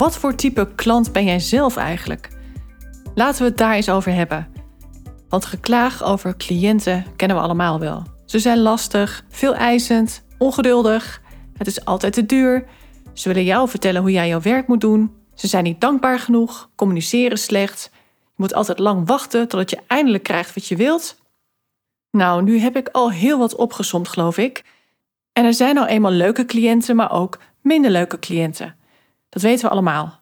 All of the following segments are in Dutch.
Wat voor type klant ben jij zelf eigenlijk? Laten we het daar eens over hebben. Want geklaag over cliënten kennen we allemaal wel. Ze zijn lastig, veel eisend, ongeduldig. Het is altijd te duur. Ze willen jou vertellen hoe jij jouw werk moet doen. Ze zijn niet dankbaar genoeg, communiceren slecht. Je moet altijd lang wachten totdat je eindelijk krijgt wat je wilt. Nou, nu heb ik al heel wat opgesomd, geloof ik. En er zijn nou eenmaal leuke cliënten, maar ook minder leuke cliënten. Dat weten we allemaal.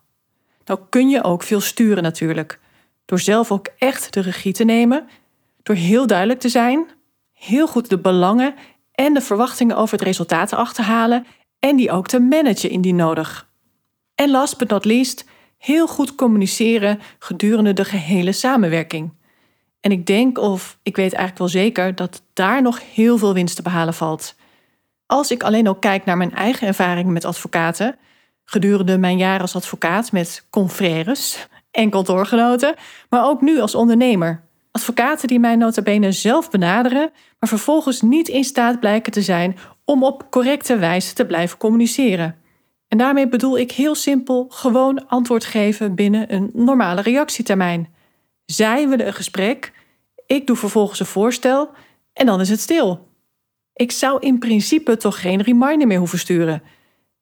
Nou kun je ook veel sturen natuurlijk. Door zelf ook echt de regie te nemen. Door heel duidelijk te zijn. Heel goed de belangen en de verwachtingen over het resultaat te achterhalen. En die ook te managen indien nodig. En last but not least, heel goed communiceren gedurende de gehele samenwerking. En ik denk, of ik weet eigenlijk wel zeker, dat daar nog heel veel winst te behalen valt. Als ik alleen ook kijk naar mijn eigen ervaringen met advocaten, gedurende mijn jaar als advocaat met confrères en kantoorgenoten, maar ook nu als ondernemer. Advocaten die mij nota bene zelf benaderen, maar vervolgens niet in staat blijken te zijn om op correcte wijze te blijven communiceren. En daarmee bedoel ik heel simpel gewoon antwoord geven binnen een normale reactietermijn. Zij willen een gesprek, ik doe vervolgens een voorstel en dan is het stil. Ik zou in principe toch geen reminder meer hoeven sturen.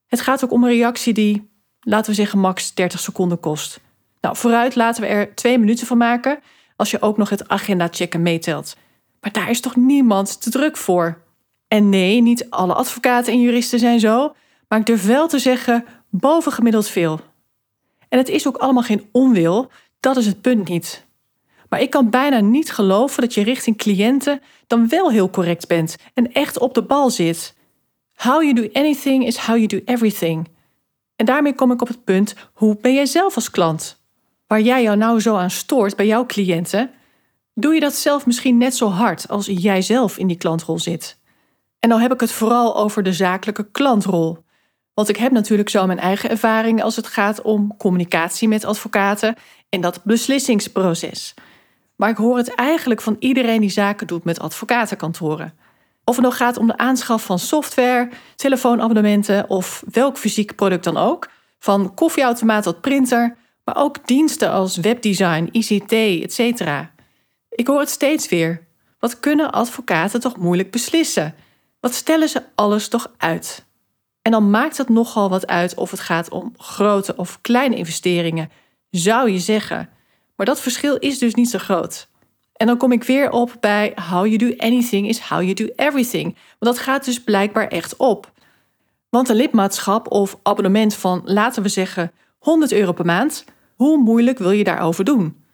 Het gaat ook om een reactie die, laten we zeggen, max 30 seconden kost. Nou, vooruit laten we er twee minuten van maken als je ook nog het agenda-checken meetelt. Maar daar is toch niemand te druk voor? En nee, niet alle advocaten en juristen zijn zo, maar ik durf wel te zeggen bovengemiddeld veel. En het is ook allemaal geen onwil, dat is het punt niet. Maar ik kan bijna niet geloven dat je richting cliënten dan wel heel correct bent en echt op de bal zit. How you do anything is how you do everything. En daarmee kom ik op het punt: hoe ben jij zelf als klant? Waar jij jou nou zo aan stoort bij jouw cliënten, doe je dat zelf misschien net zo hard als jij zelf in die klantrol zit. En dan heb ik het vooral over de zakelijke klantrol. Want ik heb natuurlijk zo mijn eigen ervaring als het gaat om communicatie met advocaten en dat beslissingsproces. Maar ik hoor het eigenlijk van iedereen die zaken doet met advocatenkantoren. Of het nou gaat om de aanschaf van software, telefoonabonnementen of welk fysiek product dan ook, van koffieautomaat tot printer, maar ook diensten als webdesign, ICT, etc. Ik hoor het steeds weer. Wat kunnen advocaten toch moeilijk beslissen? Wat stellen ze alles toch uit? En dan maakt het nogal wat uit of het gaat om grote of kleine investeringen, zou je zeggen. Maar dat verschil is dus niet zo groot. En dan kom ik weer op bij how you do anything is how you do everything. Want dat gaat dus blijkbaar echt op. Want een lidmaatschap of abonnement van, laten we zeggen, 100 euro per maand, hoe moeilijk wil je daarover doen?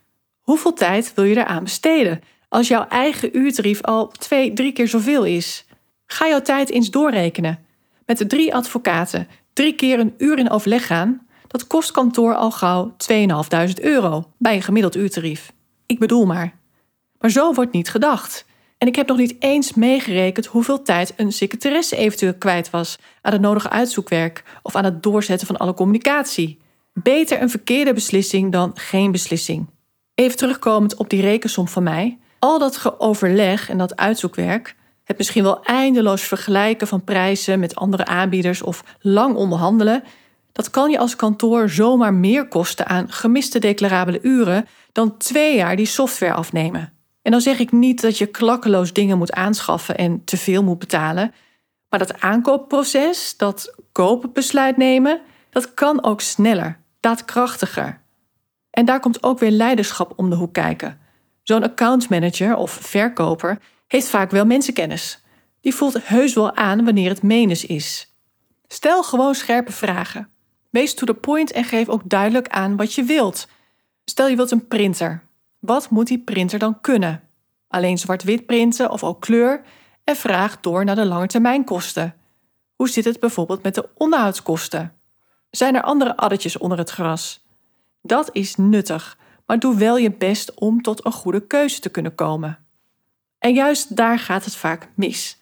Hoeveel tijd wil je daaraan besteden als jouw eigen uurtarief al twee, drie keer zoveel is? Ga jouw tijd eens doorrekenen. Met de drie advocaten drie keer een uur in overleg gaan, dat kost kantoor al gauw 2.500 euro bij een gemiddeld uurtarief. Ik bedoel maar. Maar zo wordt niet gedacht. En ik heb nog niet eens meegerekend hoeveel tijd een secretaresse eventueel kwijt was aan het nodige uitzoekwerk of aan het doorzetten van alle communicatie. Beter een verkeerde beslissing dan geen beslissing. Even terugkomend op die rekensom van mij. Al dat geoverleg en dat uitzoekwerk, het misschien wel eindeloos vergelijken van prijzen met andere aanbieders of lang onderhandelen, dat kan je als kantoor zomaar meer kosten aan gemiste declarabele uren dan twee jaar die software afnemen. En dan zeg ik niet dat je klakkeloos dingen moet aanschaffen en te veel moet betalen. Maar dat aankoopproces, dat koopbesluit nemen, dat kan ook sneller, daadkrachtiger. En daar komt ook weer leiderschap om de hoek kijken. Zo'n accountmanager of verkoper heeft vaak wel mensenkennis. Die voelt heus wel aan wanneer het menens is. Stel gewoon scherpe vragen. Wees to the point en geef ook duidelijk aan wat je wilt. Stel je wilt een printer. Wat moet die printer dan kunnen? Alleen zwart-wit printen of ook kleur? En vraag door naar de langetermijnkosten. Hoe zit het bijvoorbeeld met de onderhoudskosten? Zijn er andere addertjes onder het gras? Dat is nuttig, maar doe wel je best om tot een goede keuze te kunnen komen. En juist daar gaat het vaak mis.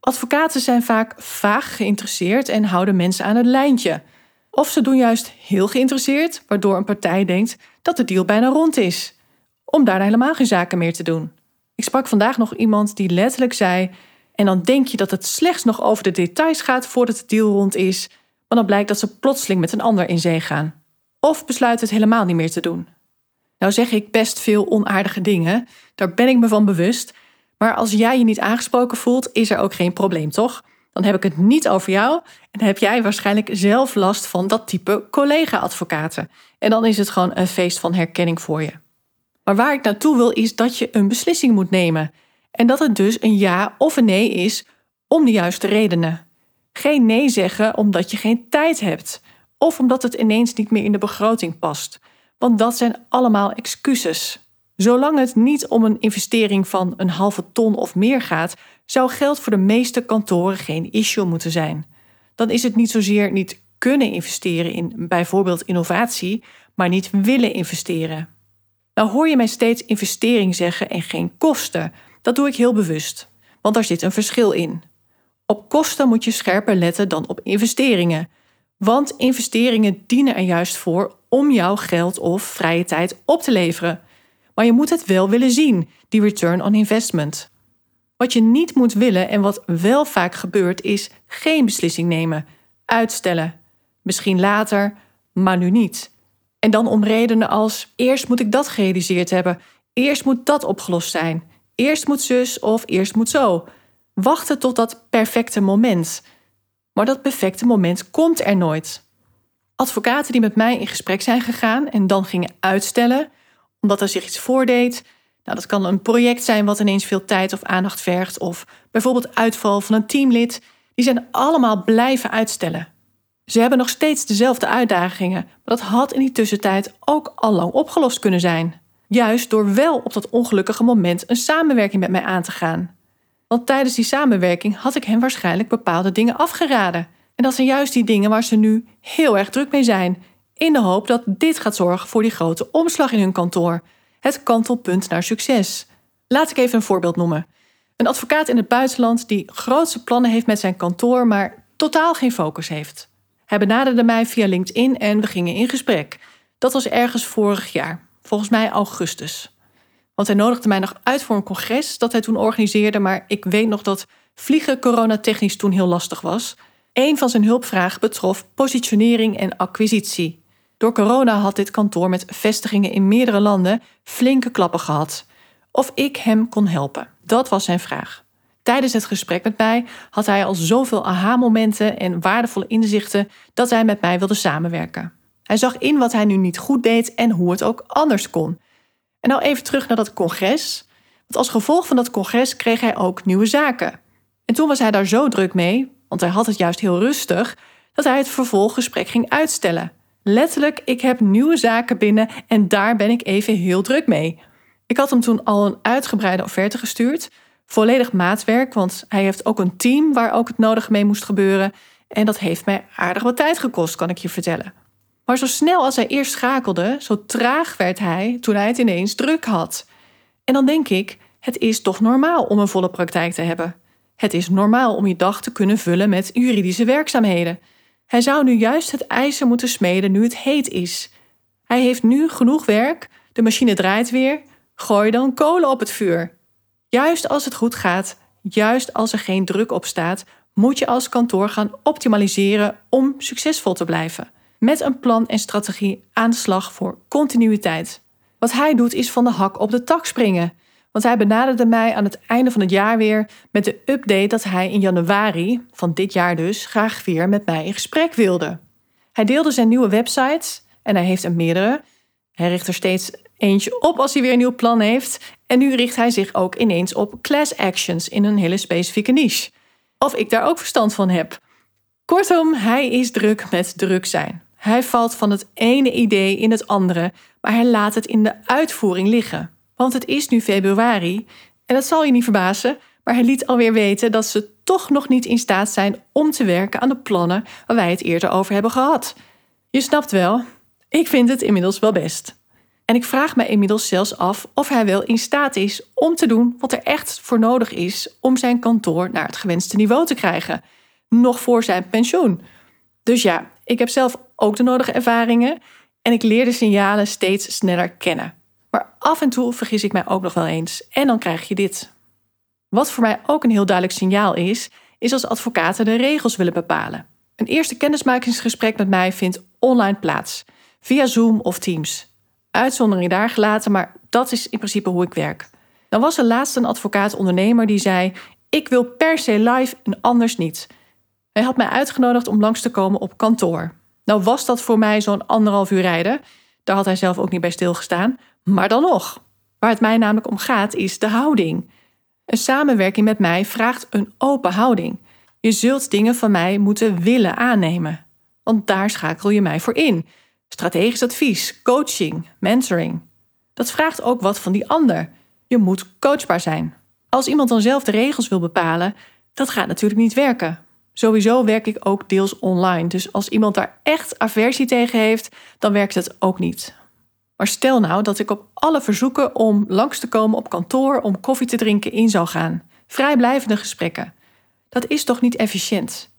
Advocaten zijn vaak vaag geïnteresseerd en houden mensen aan het lijntje. Of ze doen juist heel geïnteresseerd, waardoor een partij denkt dat de deal bijna rond is, om daar helemaal geen zaken meer te doen. Ik sprak vandaag nog iemand die letterlijk zei: En dan denk je dat het slechts nog over de details gaat voordat de deal rond is, maar dan blijkt dat ze plotseling met een ander in zee gaan. Of besluiten het helemaal niet meer te doen. Nou zeg ik best veel onaardige dingen, daar ben ik me van bewust. Maar als jij je niet aangesproken voelt, is er ook geen probleem, toch? Dan heb ik het niet over jou en heb jij waarschijnlijk zelf last van dat type collega-advocaten. En dan is het gewoon een feest van herkenning voor je. Maar waar ik naartoe wil is dat je een beslissing moet nemen. En dat het dus een ja of een nee is om de juiste redenen. Geen nee zeggen omdat je geen tijd hebt of omdat het ineens niet meer in de begroting past. Want dat zijn allemaal excuses. Zolang het niet om een investering van een halve ton of meer gaat, zou geld voor de meeste kantoren geen issue moeten zijn. Dan is het niet zozeer niet kunnen investeren in bijvoorbeeld innovatie, maar niet willen investeren. Nou hoor je mij steeds investering zeggen en geen kosten. Dat doe ik heel bewust, want daar zit een verschil in. Op kosten moet je scherper letten dan op investeringen. Want investeringen dienen er juist voor om jouw geld of vrije tijd op te leveren. Maar je moet het wel willen zien, die return on investment. Wat je niet moet willen en wat wel vaak gebeurt, is geen beslissing nemen, uitstellen. Misschien later, maar nu niet. En dan om redenen als: eerst moet ik dat gerealiseerd hebben, eerst moet dat opgelost zijn, eerst moet zus of eerst moet zo. Wachten tot dat perfecte moment. Maar dat perfecte moment komt er nooit. Advocaten die met mij in gesprek zijn gegaan en dan gingen uitstellen, omdat er zich iets voordeed. Nou, dat kan een project zijn wat ineens veel tijd of aandacht vergt, of bijvoorbeeld uitval van een teamlid. Die zijn allemaal blijven uitstellen. Ze hebben nog steeds dezelfde uitdagingen, maar dat had in die tussentijd ook al lang opgelost kunnen zijn. Juist door wel op dat ongelukkige moment een samenwerking met mij aan te gaan. Want tijdens die samenwerking had ik hen waarschijnlijk bepaalde dingen afgeraden. En dat zijn juist die dingen waar ze nu heel erg druk mee zijn. In de hoop dat dit gaat zorgen voor die grote omslag in hun kantoor. Het kantelpunt naar succes. Laat ik even een voorbeeld noemen. Een advocaat in het buitenland die grootse plannen heeft met zijn kantoor, maar totaal geen focus heeft. Hij benaderde mij via LinkedIn en we gingen in gesprek. Dat was ergens vorig jaar, volgens mij augustus. Want hij nodigde mij nog uit voor een congres dat hij toen organiseerde, maar ik weet nog dat vliegen coronatechnisch toen heel lastig was. Een van zijn hulpvragen betrof positionering en acquisitie. Door corona had dit kantoor met vestigingen in meerdere landen flinke klappen gehad. Of ik hem kon helpen, dat was zijn vraag. Tijdens het gesprek met mij had hij al zoveel aha-momenten en waardevolle inzichten dat hij met mij wilde samenwerken. Hij zag in wat hij nu niet goed deed en hoe het ook anders kon. En nou even terug naar dat congres. Want als gevolg van dat congres kreeg hij ook nieuwe zaken. En toen was hij daar zo druk mee, want hij had het juist heel rustig, dat hij het vervolggesprek ging uitstellen. Letterlijk, ik heb nieuwe zaken binnen en daar ben ik even heel druk mee. Ik had hem toen al een uitgebreide offerte gestuurd, volledig maatwerk, want hij heeft ook een team waar ook het nodige mee moest gebeuren. En dat heeft mij aardig wat tijd gekost, kan ik je vertellen. Maar zo snel als hij eerst schakelde, zo traag werd hij toen hij het ineens druk had. En dan denk ik, het is toch normaal om een volle praktijk te hebben. Het is normaal om je dag te kunnen vullen met juridische werkzaamheden. Hij zou nu juist het ijzer moeten smeden nu het heet is. Hij heeft nu genoeg werk, de machine draait weer, gooi dan kolen op het vuur. Juist als het goed gaat, juist als er geen druk op staat, moet je als kantoor gaan optimaliseren om succesvol te blijven. Met een plan en strategie aan de slag voor continuïteit. Wat hij doet is van de hak op de tak springen. Want hij benaderde mij aan het einde van het jaar weer met de update dat hij in januari van dit jaar dus graag weer met mij in gesprek wilde. Hij deelde zijn nieuwe website en hij heeft er meerdere. Hij richt er steeds eentje op als hij weer een nieuw plan heeft. En nu richt hij zich ook ineens op class actions in een hele specifieke niche. Of ik daar ook verstand van heb. Kortom, hij is druk met druk zijn. Hij valt van het ene idee in het andere, maar hij laat het in de uitvoering liggen. Want het is nu februari en dat zal je niet verbazen, maar hij liet alweer weten dat ze toch nog niet in staat zijn om te werken aan de plannen waar wij het eerder over hebben gehad. Je snapt wel, ik vind het inmiddels wel best. En ik vraag me inmiddels zelfs af of hij wel in staat is om te doen wat er echt voor nodig is om zijn kantoor naar het gewenste niveau te krijgen, nog voor zijn pensioen. Dus ja, ik heb zelf ook de nodige ervaringen en ik leer de signalen steeds sneller kennen. Maar af en toe vergis ik mij ook nog wel eens en dan krijg je dit. Wat voor mij ook een heel duidelijk signaal is, is als advocaten de regels willen bepalen. Een eerste kennismakingsgesprek met mij vindt online plaats, via Zoom of Teams. Uitzondering daar gelaten, maar dat is in principe hoe ik werk. Dan was er laatst een advocaat-ondernemer die zei: Ik wil per se live en anders niet. Hij had mij uitgenodigd om langs te komen op kantoor. Nou was dat voor mij zo'n anderhalf uur rijden. Daar had hij zelf ook niet bij stilgestaan. Maar dan nog. Waar het mij namelijk om gaat is de houding. Een samenwerking met mij vraagt een open houding. Je zult dingen van mij moeten willen aannemen. Want daar schakel je mij voor in. Strategisch advies, coaching, mentoring. Dat vraagt ook wat van die ander. Je moet coachbaar zijn. Als iemand dan zelf de regels wil bepalen, dat gaat natuurlijk niet werken. Sowieso werk ik ook deels online. Dus als iemand daar echt aversie tegen heeft, dan werkt het ook niet. Maar stel nou dat ik op alle verzoeken om langs te komen op kantoor om koffie te drinken in zou gaan. Vrijblijvende gesprekken. Dat is toch niet efficiënt?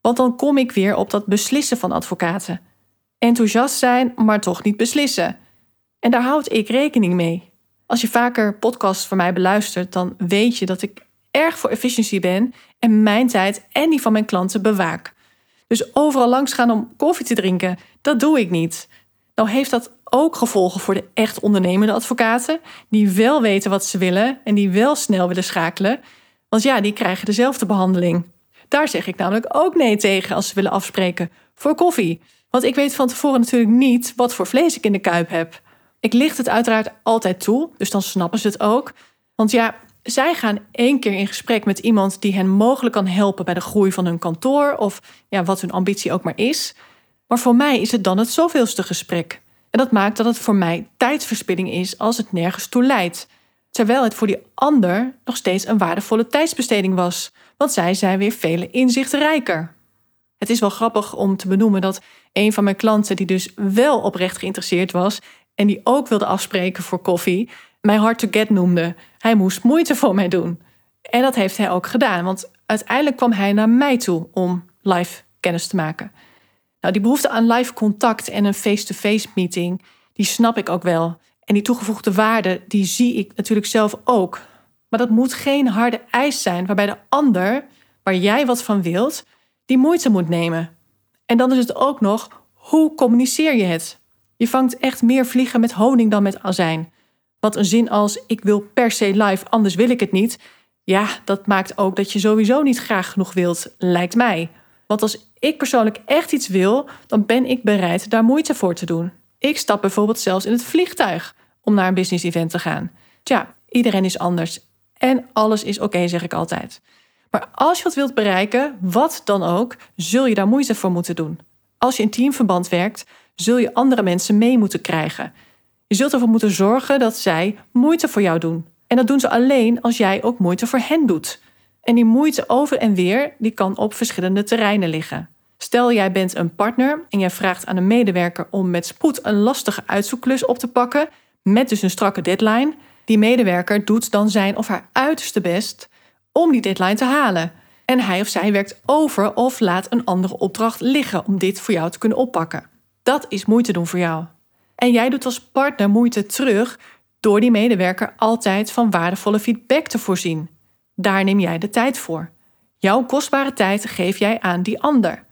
Want dan kom ik weer op dat beslissen van advocaten. Enthousiast zijn, maar toch niet beslissen. En daar houd ik rekening mee. Als je vaker podcasts van mij beluistert, dan weet je dat ik erg voor efficiëntie ben en mijn tijd en die van mijn klanten bewaak. Dus overal langs gaan om koffie te drinken, dat doe ik niet. Nou heeft dat ook gevolgen voor de echt ondernemende advocaten, die wel weten wat ze willen en die wel snel willen schakelen. Want ja, die krijgen dezelfde behandeling. Daar zeg ik namelijk ook nee tegen als ze willen afspreken voor koffie. Want ik weet van tevoren natuurlijk niet wat voor vlees ik in de kuip heb. Ik licht het uiteraard altijd toe, dus dan snappen ze het ook. Want ja, zij gaan één keer in gesprek met iemand die hen mogelijk kan helpen bij de groei van hun kantoor of ja, wat hun ambitie ook maar is. Maar voor mij is het dan het zoveelste gesprek. En dat maakt dat het voor mij tijdsverspilling is als het nergens toe leidt. Terwijl het voor die ander nog steeds een waardevolle tijdsbesteding was, want zij zijn weer vele inzichten rijker. Het is wel grappig om te benoemen dat een van mijn klanten, die dus wel oprecht geïnteresseerd was en die ook wilde afspreken voor koffie, mij hard to get noemde. Hij moest moeite voor mij doen. En dat heeft hij ook gedaan, want uiteindelijk kwam hij naar mij toe om live kennis te maken. Nou, die behoefte aan live contact en een face-to-face meeting, die snap ik ook wel. En die toegevoegde waarde, die zie ik natuurlijk zelf ook. Maar dat moet geen harde eis zijn waarbij de ander, waar jij wat van wilt, die moeite moet nemen. En dan is het ook nog, hoe communiceer je het? Je vangt echt meer vliegen met honing dan met azijn. Want een zin als ik wil per se live, anders wil ik het niet. Ja, dat maakt ook dat je sowieso niet graag genoeg wilt, lijkt mij. Want als ik persoonlijk echt iets wil, dan ben ik bereid daar moeite voor te doen. Ik stap bijvoorbeeld zelfs in het vliegtuig om naar een business event te gaan. Tja, iedereen is anders. En alles is oké, zeg ik altijd. Maar als je wat wilt bereiken, wat dan ook, zul je daar moeite voor moeten doen. Als je in teamverband werkt, zul je andere mensen mee moeten krijgen. Je zult ervoor moeten zorgen dat zij moeite voor jou doen. En dat doen ze alleen als jij ook moeite voor hen doet. En die moeite over en weer, die kan op verschillende terreinen liggen. Stel jij bent een partner en jij vraagt aan een medewerker om met spoed een lastige uitzoekklus op te pakken, met dus een strakke deadline. Die medewerker doet dan zijn of haar uiterste best om die deadline te halen. En hij of zij werkt over of laat een andere opdracht liggen om dit voor jou te kunnen oppakken. Dat is moeite doen voor jou. En jij doet als partner moeite terug door die medewerker altijd van waardevolle feedback te voorzien. Daar neem jij de tijd voor. Jouw kostbare tijd geef jij aan die ander.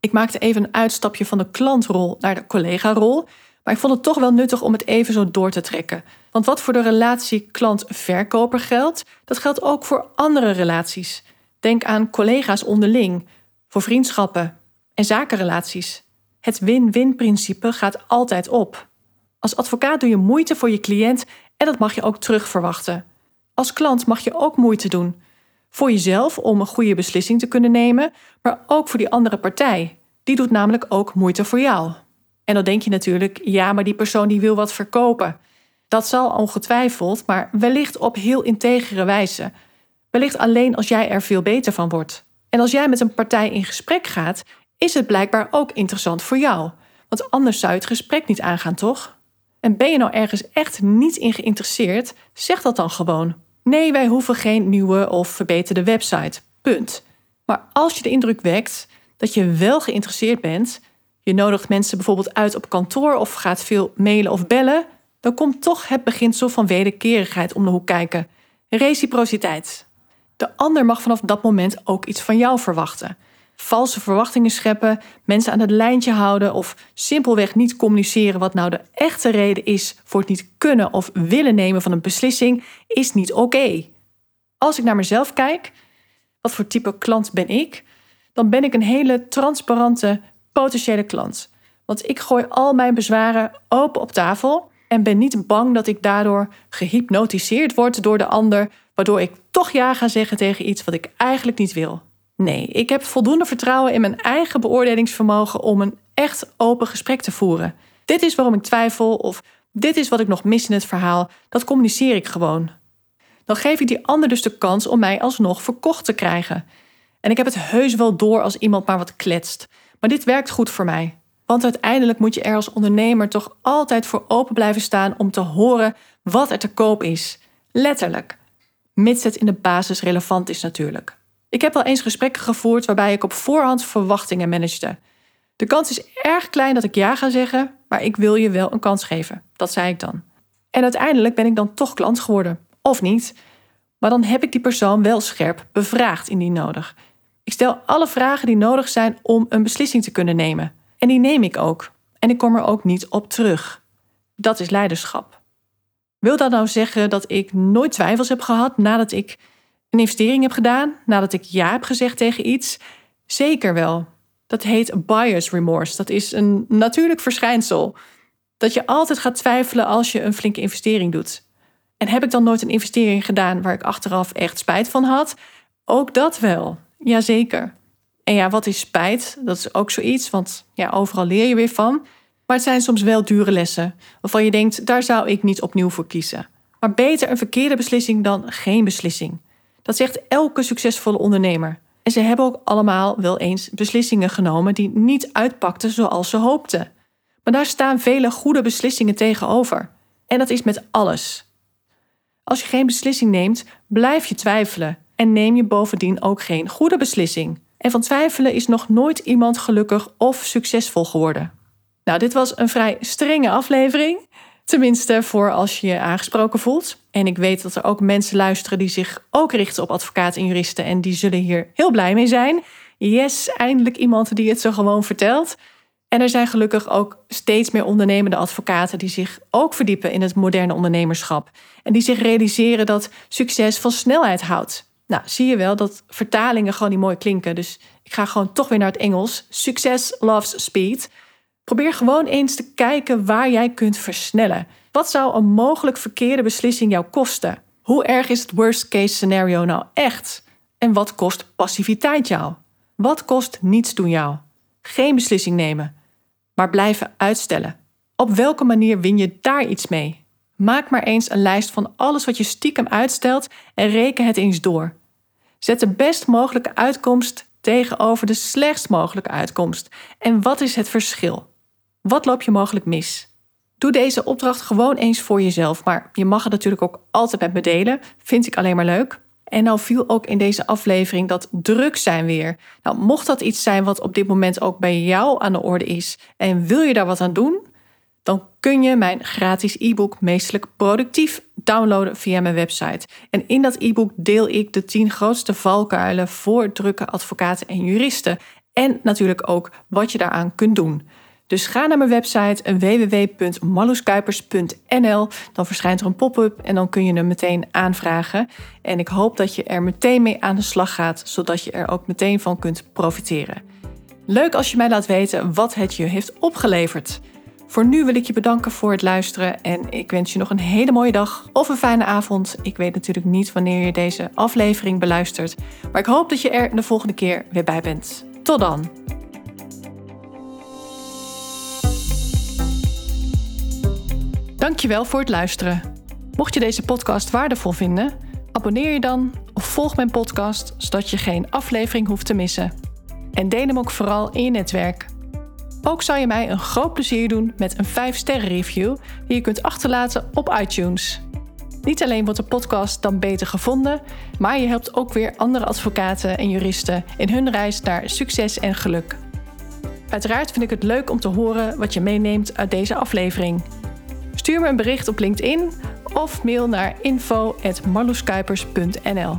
Ik maakte even een uitstapje van de klantrol naar de collega-rol, maar ik vond het toch wel nuttig om het even zo door te trekken. Want wat voor de relatie klant-verkoper geldt, dat geldt ook voor andere relaties. Denk aan collega's onderling, voor vriendschappen en zakenrelaties. Het win-win-principe gaat altijd op. Als advocaat doe je moeite voor je cliënt en dat mag je ook terugverwachten. Als klant mag je ook moeite doen. Voor jezelf om een goede beslissing te kunnen nemen, maar ook voor die andere partij. Die doet namelijk ook moeite voor jou. En dan denk je natuurlijk, ja, maar die persoon die wil wat verkopen. Dat zal ongetwijfeld, maar wellicht op heel integere wijze. Wellicht alleen als jij er veel beter van wordt. En als jij met een partij in gesprek gaat, is het blijkbaar ook interessant voor jou. Want anders zou je het gesprek niet aangaan, toch? En ben je nou ergens echt niet in geïnteresseerd, zeg dat dan gewoon. Nee, wij hoeven geen nieuwe of verbeterde website. Punt. Maar als je de indruk wekt dat je wel geïnteresseerd bent, je nodigt mensen bijvoorbeeld uit op kantoor of gaat veel mailen of bellen, dan komt toch het beginsel van wederkerigheid om de hoek kijken. Reciprociteit. De ander mag vanaf dat moment ook iets van jou verwachten. Valse verwachtingen scheppen, mensen aan het lijntje houden of simpelweg niet communiceren wat nou de echte reden is voor het niet kunnen of willen nemen van een beslissing, is niet oké. Als ik naar mezelf kijk, wat voor type klant ben ik, dan ben ik een hele transparante potentiële klant. Want ik gooi al mijn bezwaren open op tafel en ben niet bang dat ik daardoor gehypnotiseerd word door de ander, waardoor ik toch ja ga zeggen tegen iets wat ik eigenlijk niet wil. Nee, ik heb voldoende vertrouwen in mijn eigen beoordelingsvermogen om een echt open gesprek te voeren. Dit is waarom ik twijfel of dit is wat ik nog mis in het verhaal. Dat communiceer ik gewoon. Dan geef ik die ander dus de kans om mij alsnog verkocht te krijgen. En ik heb het heus wel door als iemand maar wat kletst. Maar dit werkt goed voor mij. Want uiteindelijk moet je er als ondernemer toch altijd voor open blijven staan om te horen wat er te koop is. Letterlijk. Mits het in de basis relevant is natuurlijk. Ik heb wel eens gesprekken gevoerd waarbij ik op voorhand verwachtingen managede. De kans is erg klein dat ik ja ga zeggen, maar ik wil je wel een kans geven. Dat zei ik dan. En uiteindelijk ben ik dan toch klant geworden. Of niet. Maar dan heb ik die persoon wel scherp bevraagd indien nodig. Ik stel alle vragen die nodig zijn om een beslissing te kunnen nemen. En die neem ik ook. En ik kom er ook niet op terug. Dat is leiderschap. Wil dat nou zeggen dat ik nooit twijfels heb gehad nadat ik een investering heb gedaan, nadat ik ja heb gezegd tegen iets? Zeker wel. Dat heet buyer's remorse. Dat is een natuurlijk verschijnsel. Dat je altijd gaat twijfelen als je een flinke investering doet. En heb ik dan nooit een investering gedaan waar ik achteraf echt spijt van had? Ook dat wel. Jazeker. En ja, wat is spijt? Dat is ook zoiets, want ja, overal leer je weer van. Maar het zijn soms wel dure lessen, waarvan je denkt, daar zou ik niet opnieuw voor kiezen. Maar beter een verkeerde beslissing dan geen beslissing. Dat zegt elke succesvolle ondernemer. En ze hebben ook allemaal wel eens beslissingen genomen die niet uitpakten zoals ze hoopten. Maar daar staan vele goede beslissingen tegenover. En dat is met alles. Als je geen beslissing neemt, blijf je twijfelen en neem je bovendien ook geen goede beslissing. En van twijfelen is nog nooit iemand gelukkig of succesvol geworden. Nou, dit was een vrij strenge aflevering. Tenminste, voor als je je aangesproken voelt. En ik weet dat er ook mensen luisteren die zich ook richten op advocaten en juristen. En die zullen hier heel blij mee zijn. Yes, eindelijk iemand die het zo gewoon vertelt. En er zijn gelukkig ook steeds meer ondernemende advocaten die zich ook verdiepen in het moderne ondernemerschap. En die zich realiseren dat succes van snelheid houdt. Nou, zie je wel dat vertalingen gewoon niet mooi klinken. Dus ik ga gewoon toch weer naar het Engels. Success loves speed. Probeer gewoon eens te kijken waar jij kunt versnellen. Wat zou een mogelijk verkeerde beslissing jou kosten? Hoe erg is het worst case scenario nou echt? En wat kost passiviteit jou? Wat kost niets doen jou? Geen beslissing nemen, maar blijven uitstellen. Op welke manier win je daar iets mee? Maak maar eens een lijst van alles wat je stiekem uitstelt en reken het eens door. Zet de best mogelijke uitkomst tegenover de slechtst mogelijke uitkomst. En wat is het verschil? Wat loop je mogelijk mis? Doe deze opdracht gewoon eens voor jezelf, maar je mag het natuurlijk ook altijd met me delen. Vind ik alleen maar leuk. En nou viel ook in deze aflevering dat druk zijn weer. Nou, mocht dat iets zijn wat op dit moment ook bij jou aan de orde is en wil je daar wat aan doen, dan kun je mijn gratis e-book Meestelijk Productief downloaden via mijn website. En in dat e-book deel ik de 10 grootste valkuilen voor drukke advocaten en juristen. En natuurlijk ook wat je daaraan kunt doen. Dus ga naar mijn website www.marloeskuipers.nl. Dan verschijnt er een pop-up en dan kun je hem meteen aanvragen. En ik hoop dat je er meteen mee aan de slag gaat, zodat je er ook meteen van kunt profiteren. Leuk als je mij laat weten wat het je heeft opgeleverd. Voor nu wil ik je bedanken voor het luisteren en ik wens je nog een hele mooie dag of een fijne avond. Ik weet natuurlijk niet wanneer je deze aflevering beluistert, maar ik hoop dat je er de volgende keer weer bij bent. Tot dan! Dankjewel voor het luisteren. Mocht je deze podcast waardevol vinden, abonneer je dan of volg mijn podcast zodat je geen aflevering hoeft te missen. En deel hem ook vooral in je netwerk. Ook zou je mij een groot plezier doen met een 5-sterren review die je kunt achterlaten op iTunes. Niet alleen wordt de podcast dan beter gevonden, maar je helpt ook weer andere advocaten en juristen in hun reis naar succes en geluk. Uiteraard vind ik het leuk om te horen wat je meeneemt uit deze aflevering. Stuur me een bericht op LinkedIn of mail naar info.marloeskuipers.nl.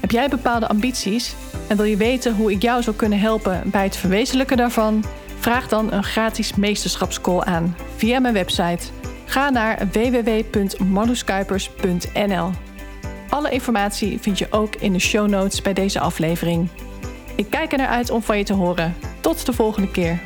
Heb jij bepaalde ambities en wil je weten hoe ik jou zou kunnen helpen bij het verwezenlijken daarvan? Vraag dan een gratis meesterschapscall aan via mijn website. Ga naar www.marloeskuipers.nl. Alle informatie vind je ook in de show notes bij deze aflevering. Ik kijk er naar uit om van je te horen. Tot de volgende keer.